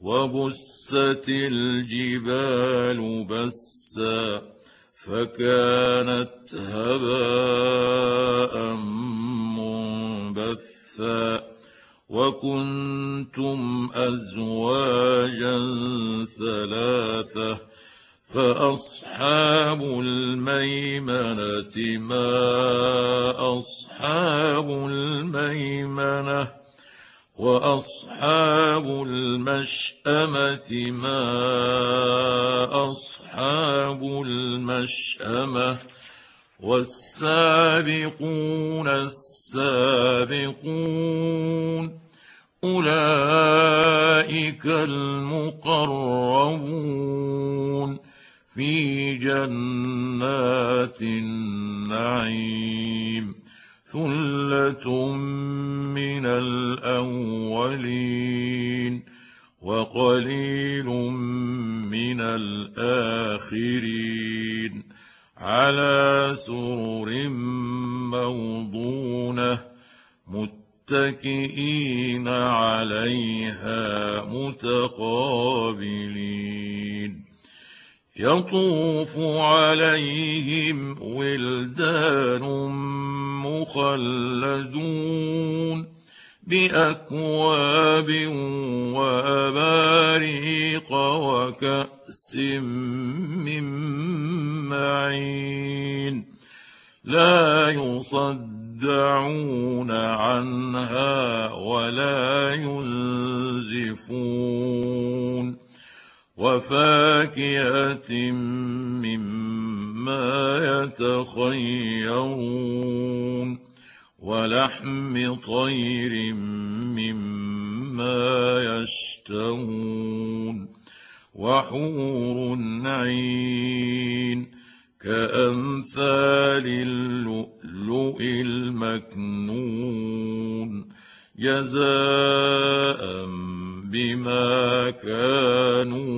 وبست الجبال بسا فكانت هباء منبثا وكنتم أزواجا ثلاثة فأصحاب الميمنة ما أصحاب الميمنة وأصحاب المشأمة ما أصحاب المشأمة والسابقون السابقون أولئك المقربون في جنات النعيم ثله من الاولين وقليل من الاخرين على سرر موضونه متكئين عليها متقابلين يطوف عليهم ولدان مخلدون بأكواب وأباريق وكأس من معين لا يصدعون عنها ولا ينزفون وفاكهة مما يتخيرون ولحم طير مما يشتهون وحور عين كأمثال اللؤلؤ المكنون جزاء بما كانوا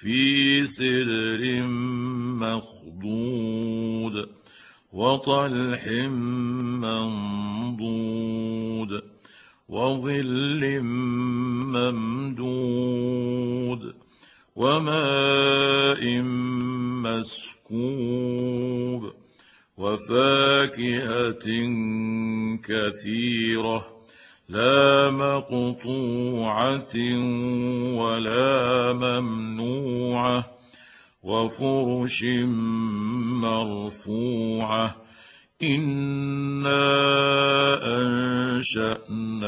في سدر مخضود وطلح منضود وظل ممدود وماء مسكوب وفاكهة كثيرة لا مقطوعة ولا ممنوعة وفرش مرفوعة إنا أنشأناهن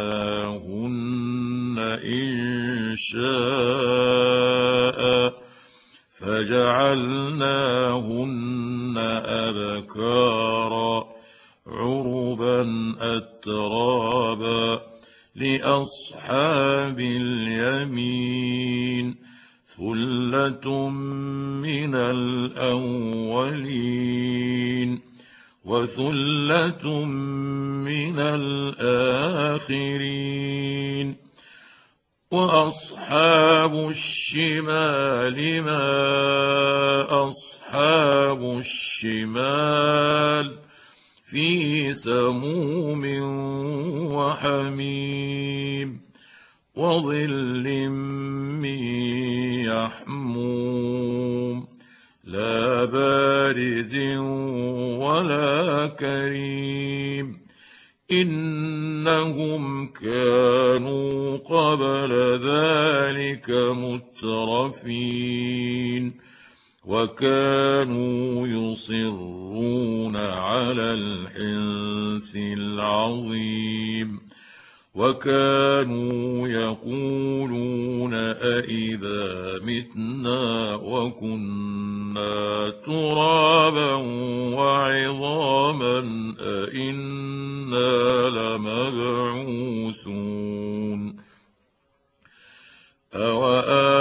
انشاء فجعلناهن ابكارا لأصحاب اليمين ثلة من الأولين وثلة من الآخرين وأصحاب الشمال ما أصحاب الشمال في سموم وحميم وظل من يحموم لا بارد ولا كريم إنهم كانوا قبل ذلك مترفين وكانوا يصرون على الحنث العظيم. وكانوا يقولون أإذا متنا وكنا ترابا وعظاما أإنا لمبعوثون. أوآباؤنا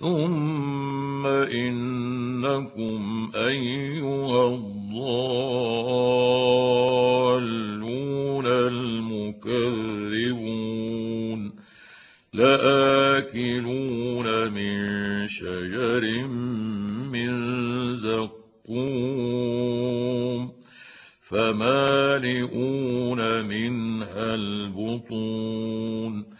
ثم إنكم أيها الضالون المكذبون لآكلون من شجر من زقوم فمالئون منها البطون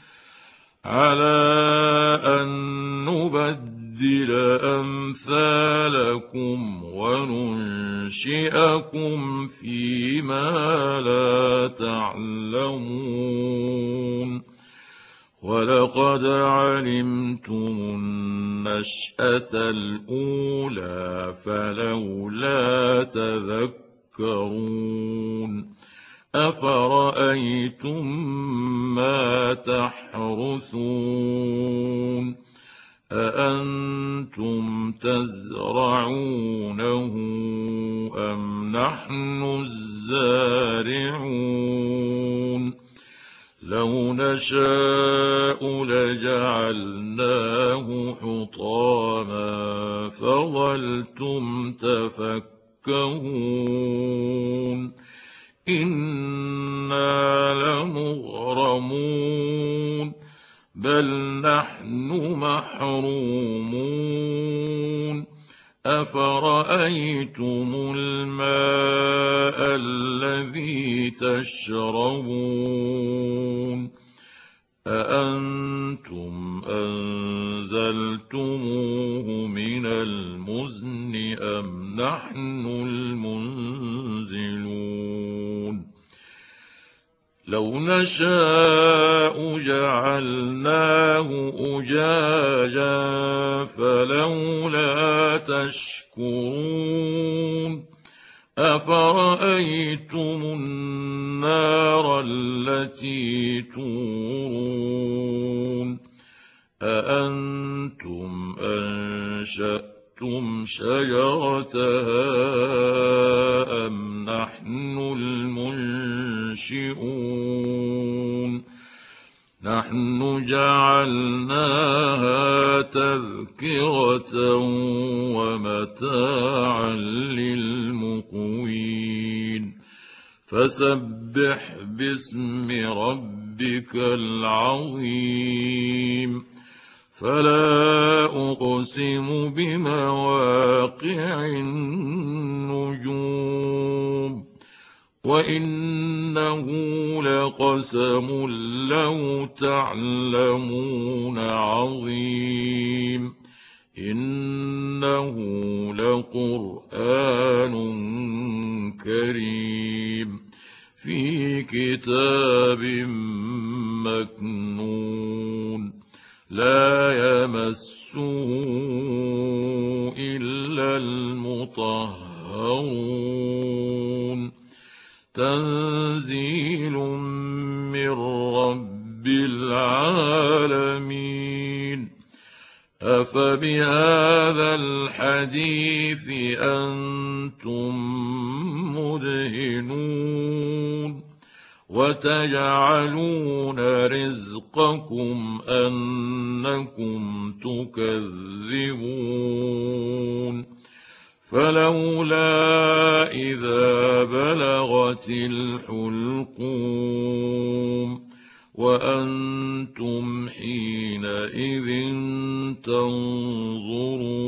على أن نبدل أمثالكم وننشئكم فيما لا تعلمون. ولقد علمتم النشأة الأولى فلولا تذكرون. أفرأيتم ما تحرثون أأنتم تزرعونه أم نحن الزارعون لو نشاء لجعلناه حطاما فظلتم تفكهون أنا لمغرمون بل نحن محرومون افرايتم الماء الذي تشربون اانتم انزلتموه من المزن ام نحن المنزلون لو نشاء جعلناه أجاجا فلولا تشكرون أفرأيتم النار التي تورون أأنتم أنشأتم شجرتها أم نحن المنشئون نحن جعلناها تذكرة ومتاعا للمقوين. فسبح باسم ربك العظيم. فلا أقسم بمواقع النجوم. وانه لقسم لو تعلمون عظيم انه لقران كريم في كتاب مكنون لا يمسه الا المطهرون تنزيل من رب العالمين. أفبهذا الحديث أنتم مدهنون. وتجعلون رزقكم أنكم تكذبون. فلولا إذا بلغت الحلقوم وأنتم حينئذ تنظرون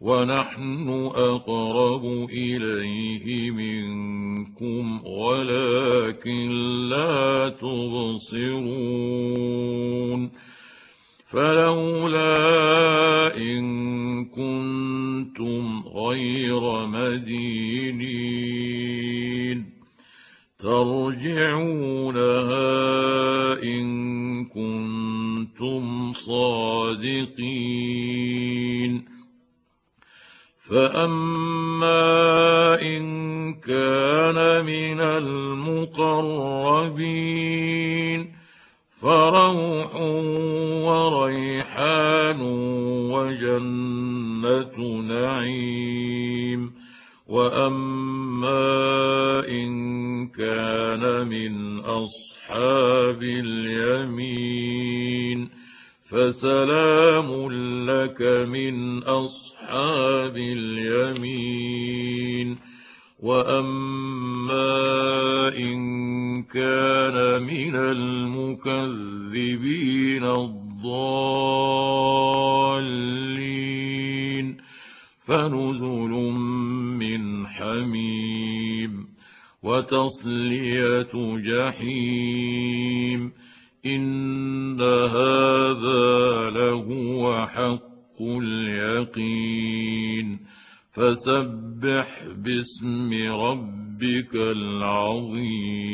ونحن أقرب إليه منكم ولكن لا تبصرون فلولا إن كنتم غير مدينين. ترجعونها إن كنتم صادقين. فأما إن كان من المقربين فروح وريحان وجنة نعيم. وأما إن كان من أصحاب اليمين فسلام لك من أصحاب اليمين. وأما إن كان من المكذبين الضالين فنزل من حميم وتصلية جحيم إن هذا لهو حق اليقين فسبح باسم ربك العظيم